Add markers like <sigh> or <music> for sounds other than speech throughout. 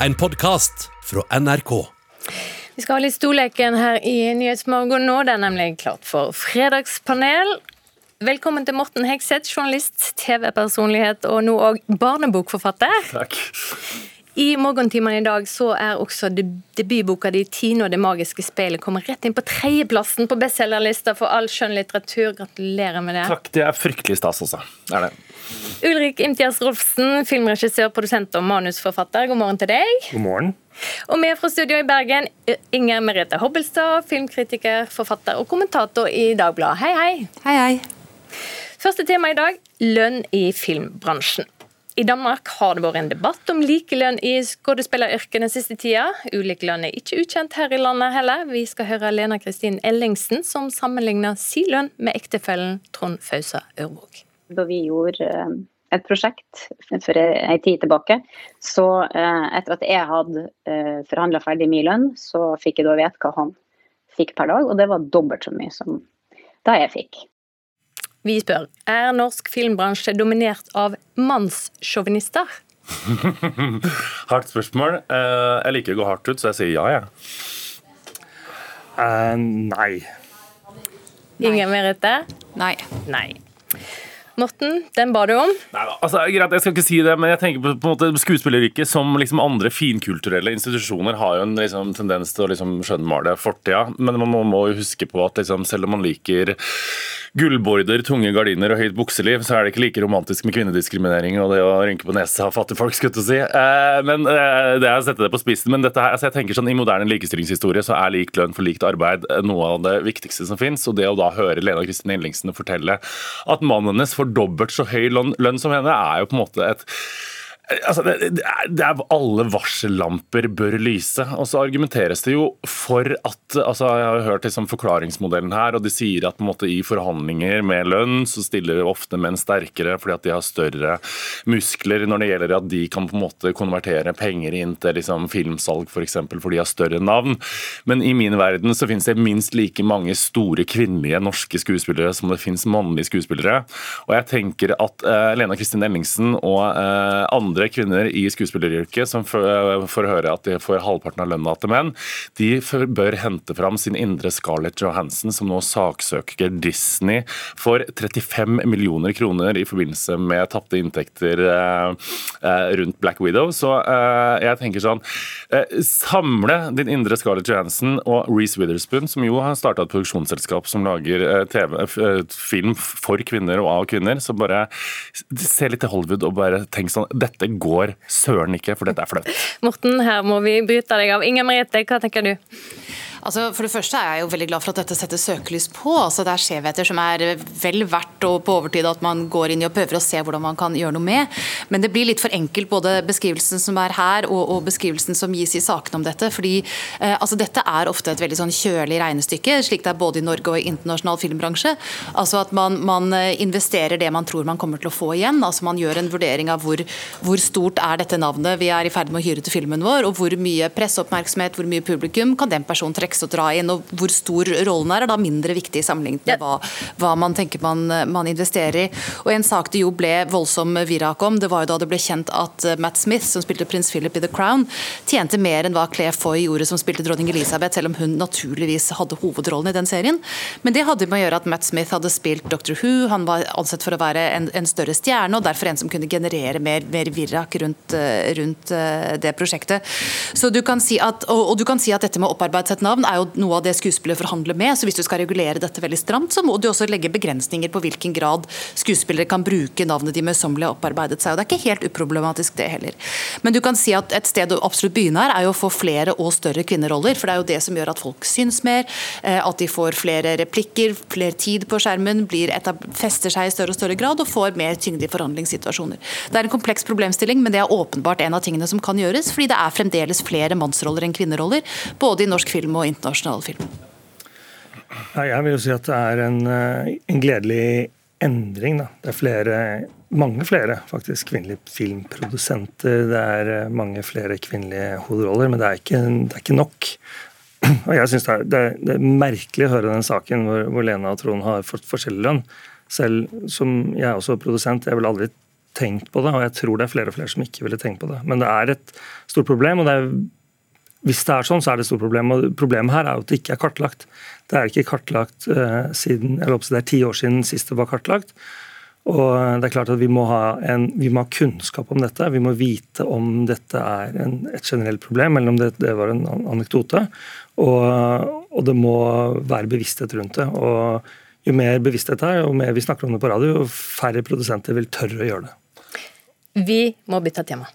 en podkast fra NRK. Vi skal ha litt storleken her i Nyhetsmorgen nå. Det er nemlig klart for fredagspanel. Velkommen til Morten Hegseth, journalist, TV-personlighet og nå òg barnebokforfatter. Takk. I morgentimene i dag så er også debutboka di 'Tine og det magiske speilet' kommer rett inn på tredjeplassen på bestselgerlista for all skjønn litteratur. Gratulerer med det. Takk, Det er fryktelig stas også. Det er det. Ulrik Imtias Rolfsen, filmregissør, produsent og manusforfatter. God morgen til deg. God morgen. Og med fra studio i Bergen, Inger Merete Hobbelstad, filmkritiker, forfatter og kommentator i Dagbladet. Hei, hei. Hei, hei. Første tema i dag lønn i filmbransjen. I Danmark har det vært en debatt om likelønn i skuespilleryrket den siste tida. Ulik lønn er ikke ukjent her i landet heller. Vi skal høre Lena Kristin Ellingsen som sammenligner sin lønn med ektefellen Trond Fausa Ørvåg da vi gjorde eh, et prosjekt for en tid tilbake, så eh, etter at jeg hadde eh, forhandla ferdig min lønn, så fikk jeg da vite hva han fikk per dag, og det var dobbelt så mye som da jeg fikk. Vi spør er norsk filmbransje dominert av mannssjåvinister? <laughs> hardt spørsmål. Jeg liker å gå hardt ut, så jeg sier ja, jeg. Ja. Uh, nei. Ingen Merete? Nei. Nei. Morten, den ba du om. Nei, altså, greit, Jeg skal ikke si det, men jeg tenker på, på en måte skuespilleryrket som liksom andre finkulturelle institusjoner har jo en liksom, tendens til å liksom, skjønnmale fortida. Men man må, må, jo huske på at liksom, selv om man liker gullborder, tunge gardiner og høyt bukseliv, så er det ikke like romantisk med kvinnediskriminering og det å rynke på nesa av fattige folk, skulle jeg si. Eh, men eh, det er å sette det på spissen. Men dette her, altså, jeg tenker sånn, i moderne likestillingshistorie så er lik lønn for likt arbeid eh, noe av det viktigste som fins. Og det å da høre Lena Kristin Ellingsen fortelle at mannen hennes får dobbelt så høy lønn som henne, er jo på en måte et Altså, det, det, er Alle varsellamper bør lyse. Og så argumenteres det jo for at altså, Jeg har hørt liksom forklaringsmodellen her, og de sier at på en måte, i forhandlinger med lønn så stiller ofte menn sterkere fordi at de har større muskler når det gjelder at de kan på en måte konvertere penger inn til liksom, filmsalg f.eks. For eksempel, fordi de har større navn. Men i min verden så finnes det minst like mange store kvinnelige norske skuespillere som det finnes mannlige skuespillere. Og jeg tenker at uh, Lena Kristin Ellingsen og uh, andre andre kvinner i skuespilleryrket som får høre at de får halvparten av lønna til menn, de bør hente fram sin indre Scarlett Johansson, som nå saksøker Disney for 35 millioner kroner i forbindelse med tapte inntekter eh, eh, rundt Black Widow. Så eh, jeg tenker sånn Samle din indre Scarlett Johansson og Reece Witherspoon, som jo har starta et produksjonsselskap som lager TV, film for kvinner og av kvinner. Så bare se litt til Hollywood og bare tenk sånn Dette dette går søren ikke, for dette er flaut. Morten, her må vi bryte deg av. Inger Merete, hva tenker du? Altså, for det første er jeg jo veldig glad for at dette setter søkelys på. altså Det er skjevheter som er vel verdt og på overtid at man går inn i og prøver å se hvordan man kan gjøre noe med. Men det blir litt for enkelt, både beskrivelsen som er her og, og beskrivelsen som gis i sakene om dette. fordi eh, altså Dette er ofte et veldig sånn kjølig regnestykke, slik det er både i Norge og i internasjonal filmbransje. Altså at man, man, eh, investerer det man tror man kommer til å få igjen. altså Man gjør en vurdering av hvor, hvor stort er dette navnet vi er i ferd med å hyre til filmen vår, og hvor mye presseoppmerksomhet, hvor mye publikum kan den personen trekke å dra inn. og Hvor stor rollen er, er da mindre viktig sammenlignet med hva, hva, man tenker man, man, investerer i. Og En sak det jo ble voldsom virak om, det var jo da det ble kjent at eh, Matt Smith, som spilte prins Philip i The Crown, tjente mer enn hva Claire Foy gjorde som spilte dronning Elisabeth, selv om hun naturligvis hadde hovedrollen i den serien. Men det hadde med å gjøre at Matt Smith hadde spilt Doctor Who, han var ansett for å være en, en større stjerne, og derfor en som kunne generere mer, mer virrak rundt, eh, rundt, eh, det prosjektet. Så du kan si at, og, og du kan si at dette med å opparbeide seg et navn er jo noe av det skuespillere forhandler med. så Hvis du skal regulere dette veldig stramt, så må du også legge begrensninger på hvilken grad skuespillere kan bruke navnet de møysommelig har opparbeidet seg. og Det er ikke helt uproblematisk, det heller. Men du kan si at et sted å absolutt begynne her, er jo å få flere og større kvinneroller. For det er jo det som gjør at folk syns mer, eh, at de får flere replikker, flere tid på skjermen, fester seg i større og større grad og får mer tyngde i forhandlingssituasjoner. Det er en kompleks problemstilling, men det er åpenbart en av tingene som kan gjøres, fordi det er fremdeles flere mannsroller enn kvinneroller, både i norsk film og internasjonal film. Jeg vil jo si at det er en, eh, en gledelig endring. Da. Det er flere, mange flere faktisk kvinnelige filmprodusenter. Det er eh, mange flere kvinnelige hovedroller, men det er ikke, det er ikke nok. Og jeg synes det, det, det, er merkelig å høre den saken hvor, hvor Lena og Trond har fått forskjellig lønn. Selv som jeg er også produsent, jeg ville aldri tenkt på det, og jeg tror det er flere og flere som ikke ville tenkt på det. Men det er et stort problem, og det er, hvis det er sånn, så er det et stort problem. Og problemet her er jo at det ikke er kartlagt. Det er ikke kartlagt eh, siden eller det er ti år siden sist det var kartlagt. Og det er klart at vi må, en, vi må ha, kunnskap om dette. Vi må vite om dette er en, et generelt problem, eller om det, det var en anekdote. Og, og, det må være bevissthet rundt det. Og jo mer bevissthet er, jo mer vi snakker om det på radio, jo færre produsenter vil tørre å gjøre det. Vi må bytte tema.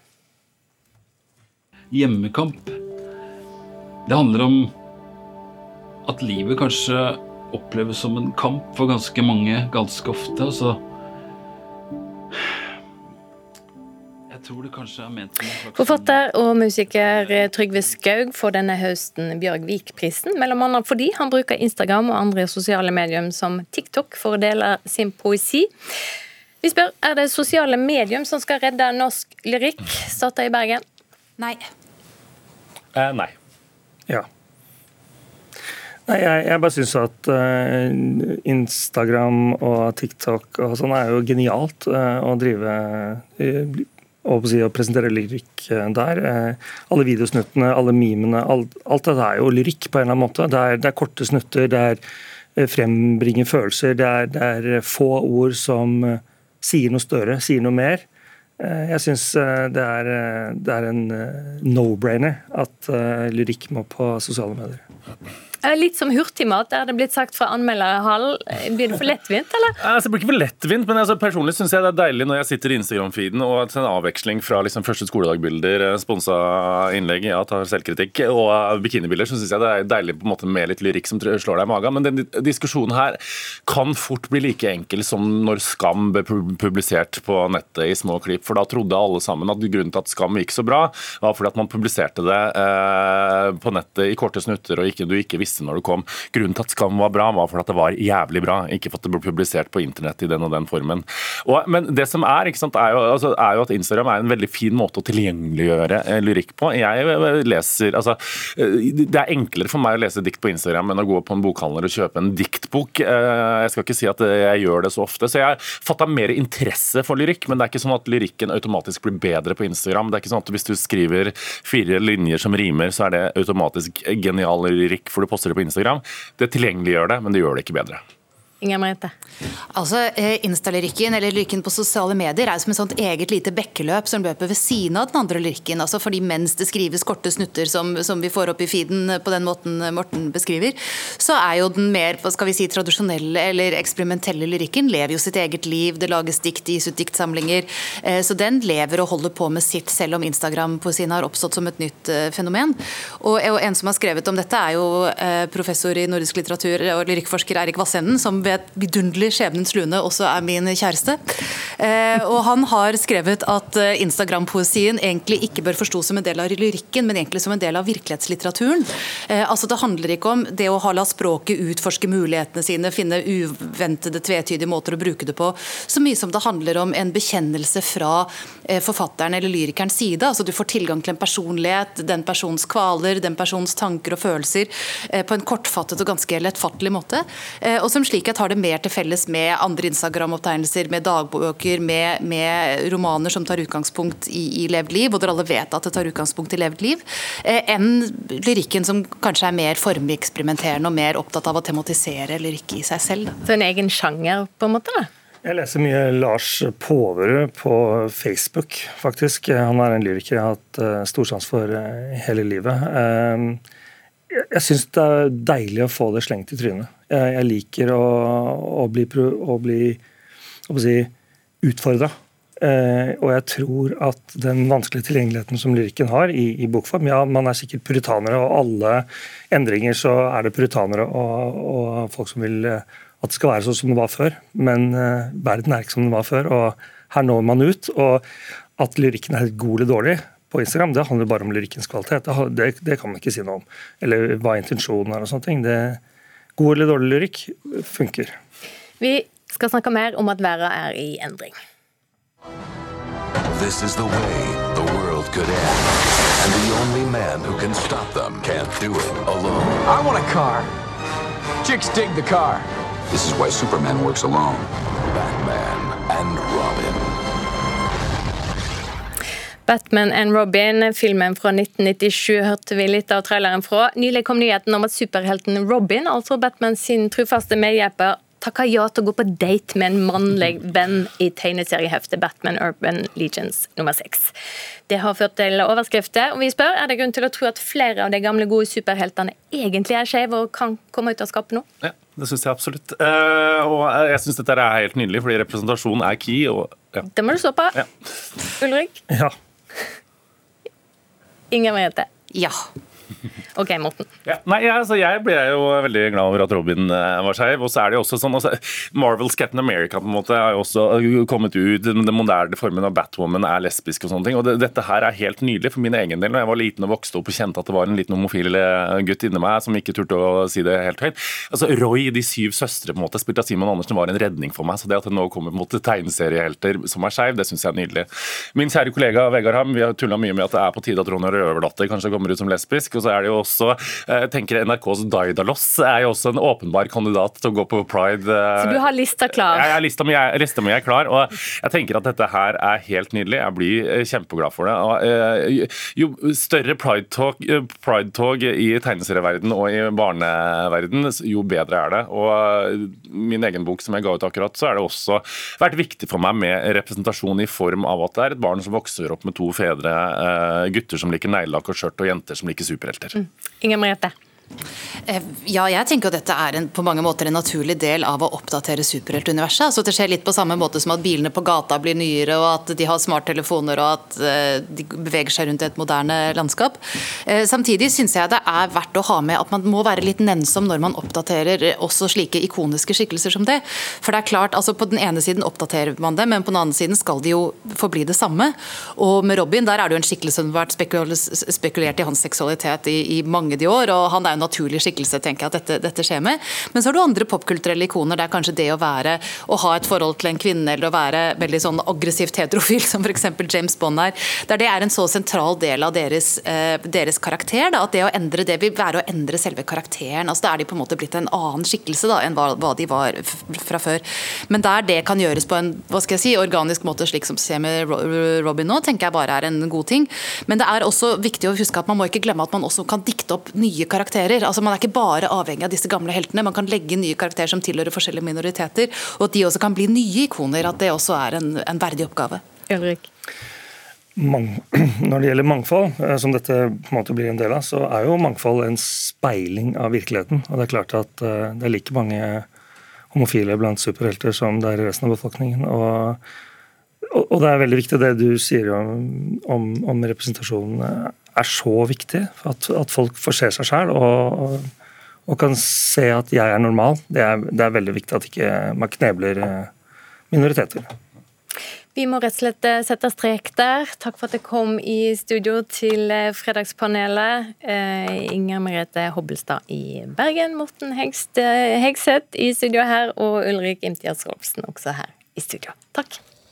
Hjemmekamp. Det handler om at livet kanskje oppleves som en kamp for ganske mange ganske ofte. Altså tror det kanskje er ment som Forfatter og musiker Trygve Skaug får denne høsten Bjørg Vik-prisen, mellom annet fordi han bruker Instagram og andre sosiale medium som TikTok for å dele sin poesi. Vi spør er det sosiale medium som skal redde norsk lyrikk, starta i Bergen? Nei. Eh, nei. Ja. Nei, jeg, jeg bare syns at uh, Instagram og TikTok og sånn er jo genialt uh, å drive uh, og å presentere lyrikk eh, der. Eh, alle videosnuttene, alle memene, alt, alt dette er jo lyrikk på en eller annen måte. Det er, det er korte snutter, det er eh, frembringer følelser, det er, det er, få ord som sier noe større, sier noe mer. Jeg syns det, det, er en no-brainer at lyrikk må på sosiale medier. Litt som hurtigmat, er det blitt sagt fra anmelderhall. Blir det for lettvint, eller? <laughs> Altså, det blir ikke for lettvint, men altså, personlig syns jeg det er deilig når jeg sitter i Instagram-feeden og en avveksling fra liksom, første skoledagbilder, eh, sponsa innlegg, ja, tar selvkritikk, og bikinibilder, så syns jeg det er deilig på en måte med litt lyrikk som slår deg i magen. Men den diskusjonen her kan fort bli like enkel som når Skam ble publisert på nettet i små klipp. For da trodde alle sammen at grunnen til at Skam gikk så bra, var fordi at man publiserte det eh, på nettet i korte snutter og ikke, du ikke visste visste når det kom. Grunnen til at Skam var bra, var for at det var jævlig bra, ikke for at det ble publisert på internett i den og den formen. Og, men det som er, sant, er, jo, altså, er, jo, at Instagram er en veldig fin måte å tilgjengeliggjøre eh, lyrikk på. Jeg eh, leser altså, eh, Det er enklere for meg å lese dikt på Instagram enn å gå på en bokhandler og kjøpe en diktbok. Jeg skal ikke si at jeg gjør det så ofte. Så jeg har fatta mer interesse for lyrikk, men det er ikke sånn at lyrikken automatisk blir bedre på Instagram. Det er ikke sånn at hvis du skriver fire linjer som rimer, så er det automatisk genial lyrikk, for du poster det på Instagram. Det tilgjengeliggjør det, men det gjør det ikke bedre. Inger Merete? Altså, eh, Insta-lyrikken eller lyrikken på sosiale medier er som et sånt eget lite bekkeløp som løper ved siden av den andre lyrikken. Altså fordi Mens det skrives korte snutter som, som, vi får opp i feeden på den måten Morten beskriver, så er jo den mer skal vi si, tradisjonelle eller eksperimentelle lyrikken lever jo sitt eget liv. Det lages dikt, gis ut diktsamlinger. Eh, så den lever og holder på med sitt, selv om Instagram-poesien har oppstått som et nytt eh, fenomen. Og en som har skrevet om dette, er jo professor i nordisk litteratur og lyrikkforsker Eirik Vassenden, som ved vet vidunderlig skjebnens lune også er min kjæreste. Eh, og han har skrevet at eh, Instagram-poesien egentlig ikke bør forstås som en del av lyrikken, men egentlig som en del av virkelighetslitteraturen. Eh, altså Det handler ikke om det å ha la språket utforske mulighetene sine, finne uventede, tvetydige måter å bruke det på, så mye som det handler om en bekjennelse fra forfatteren eller lyrikerens side. Altså Du får tilgang til en personlighet, den persons kvaler, den persons tanker og følelser, på en kortfattet og ganske lettfattelig måte. Og som slik et har det mer til felles med andre Instagram-opptegnelser, med dagbøker, med, med, romaner som tar utgangspunkt i, i, levd liv, og dere alle vet at det tar utgangspunkt i levd liv, eh, enn lyrikken som kanskje er mer formeksperimenterende og mer opptatt av å tematisere lyrikk i seg selv. Så en egen sjanger, på en måte? da? Jeg leser mye Lars Påverud på Facebook, faktisk. Han er en lyriker jeg har hatt uh, stor sans for uh, hele livet. Jeg, jeg syns det er deilig å få det slengt i trynet. Jeg liker å, å bli, å bli si, utfordra. Eh, og jeg tror at den vanskelige tilgjengeligheten som lyrikken har i, i, bokform Ja, man er sikkert puritanere, og alle endringer så er det puritanere og, og folk som vil eh, at det skal være sånn som det var før. Men uh, verden er ikke som den var før, og her når man ut. Og at lyrikken er god eller dårlig på Instagram, det handler bare om lyrikkens kvalitet. Det, det, det kan man ikke si noe om. Eller hva intensjonen er og sånne ting. Det, god eller dårlig lyrikk funker. Vi skal snakke mer om at verden er i endring. This is the way the world could end. And the only man who can stop them can't do it alone. I want a car. Chicks dig the car. This is why Superman works alone. Batman and Robin. Batman and Robin, filmen fra 1997, hørte vi litt av traileren fra. Nylig kom nyheten om at superhelten Robin, altså Batman sin trufaste medhjelper, takka ja til å gå på date med en mannlig venn i tegneserieheftet Batman Urban Legions nummer seks. Det har ført til overskrifter, og vi spør er det grunn til å tro at flere av de gamle, gode superheltene egentlig er skeive og kan komme ut av skapet nå? Ja, det syns jeg absolutt. Uh, og jeg syns dette er helt nydelig, fordi representasjon er key. Og, ja. Det må du stå på. Ja. Ulrik? Ja. Inger Merete? Ja. OK, Morten. Ja, nei, altså, Jeg ble jo veldig glad over at Robin uh, var skeiv. Og så er det jo også sånn altså, Marvels Captain America på en måte har jo også kommet ut. Den, moderne formen av Batwoman er lesbisk og sånne ting. Og det, dette her er helt nydelig for min egen del. Når jeg var liten og vokste opp og kjente at det var en liten homofil eh, gutt inni meg som ikke turte å si det helt høyt. Altså, Roy i De syv søstre på en måte, spilt av Simon Andersen var en redning for meg. Så det at det nå kommer på tegneseriehelter som er skeiv, det syns jeg er nydelig. Min kjære kollega Vegard Ham, vi har tulla mye med at det er på tide at Ronja Røverdatter kanskje kommer ut som lesbisk. Så er det jo også jeg tenker NRKs Daidalos er jo også en åpenbar kandidat til å gå på pride. Så du har lista klar? Ja, jeg lista mi er, er klar. og Jeg tenker at dette her er helt nydelig. Jeg blir eh, kjempeglad for det. Eh, jo større pride-tog pride i tegneserieverdenen og i barneverden, jo bedre er det. Og min egen bok som jeg ga ut akkurat, så er det også vært viktig for meg med representasjon i form av at det er et barn som vokser opp med to fedre, gutter som liker neglelakk og skjørt, og jenter som liker superhelter. Mm. Inger Merete. Eh, ja, jeg tenker at dette er en, på mange måter en naturlig del av å oppdatere superheltuniverset. Altså det skjer litt på samme måte som at bilene på gata blir nyere, og at de har smarttelefoner og at uh, de beveger seg rundt i et moderne landskap. Uh, samtidig syns jeg det er verdt å ha med at man må være litt nennsom når man oppdaterer også slike ikoniske skikkelser som det. For det er klart, altså På den ene siden oppdaterer man det, men på den andre siden skal de jo forbli det samme. Og med Robin der er det jo en skikkelse som har vært spekulert i hans seksualitet i, i mange de år. og han er jo naturlig skikkelse tenker jeg at dette, dette skjer med. Men så har du andre popkulturelle ikoner der kanskje det å være å ha et forhold til en kvinne eller å være veldig sånn aggressivt heterofil, som f.eks. James Bond er, der det er en så sentral del av deres, eh, deres karakter. Da, at det å endre det vil være å endre selve karakteren. altså Da er de på en måte blitt en annen skikkelse da, enn hva, hva de var fra før. Men der det kan gjøres på en hva skal jeg si, organisk måte, slik som skjer med Robin nå, tenker jeg bare er en god ting. Men det er også viktig å huske at man må ikke glemme at man også kan dikte opp nye karakterer karakterer. Altså Man er ikke bare avhengig av disse gamle heltene, man kan legge nye karakterer som tilhører forskjellige minoriteter, og at de også kan bli nye ikoner. At det også er en, en verdig oppgave. Ulrik. <clears throat> Når det gjelder mangfold, eh, som dette på en måte blir en del av, så er jo mangfold en speiling av virkeligheten. Og det er klart at eh, det er like mange homofile blant superhelter som det er i resten av befolkningen. og og det er veldig viktig det du sier om, om, om representasjonen er så viktig. At, at folk får se seg sjøl og, og, kan se at jeg er normal. Det er, det er veldig viktig at ikke man knebler eh, minoriteter. Vi må rett og slett eh, sette strek der. Takk for at dere kom i studio til eh, Fredagspanelet. Inger Merete Hobbelstad i Bergen, Morten Hegseth i studio her, og Ulrik Imtias Rolfsen også her i studio. Takk.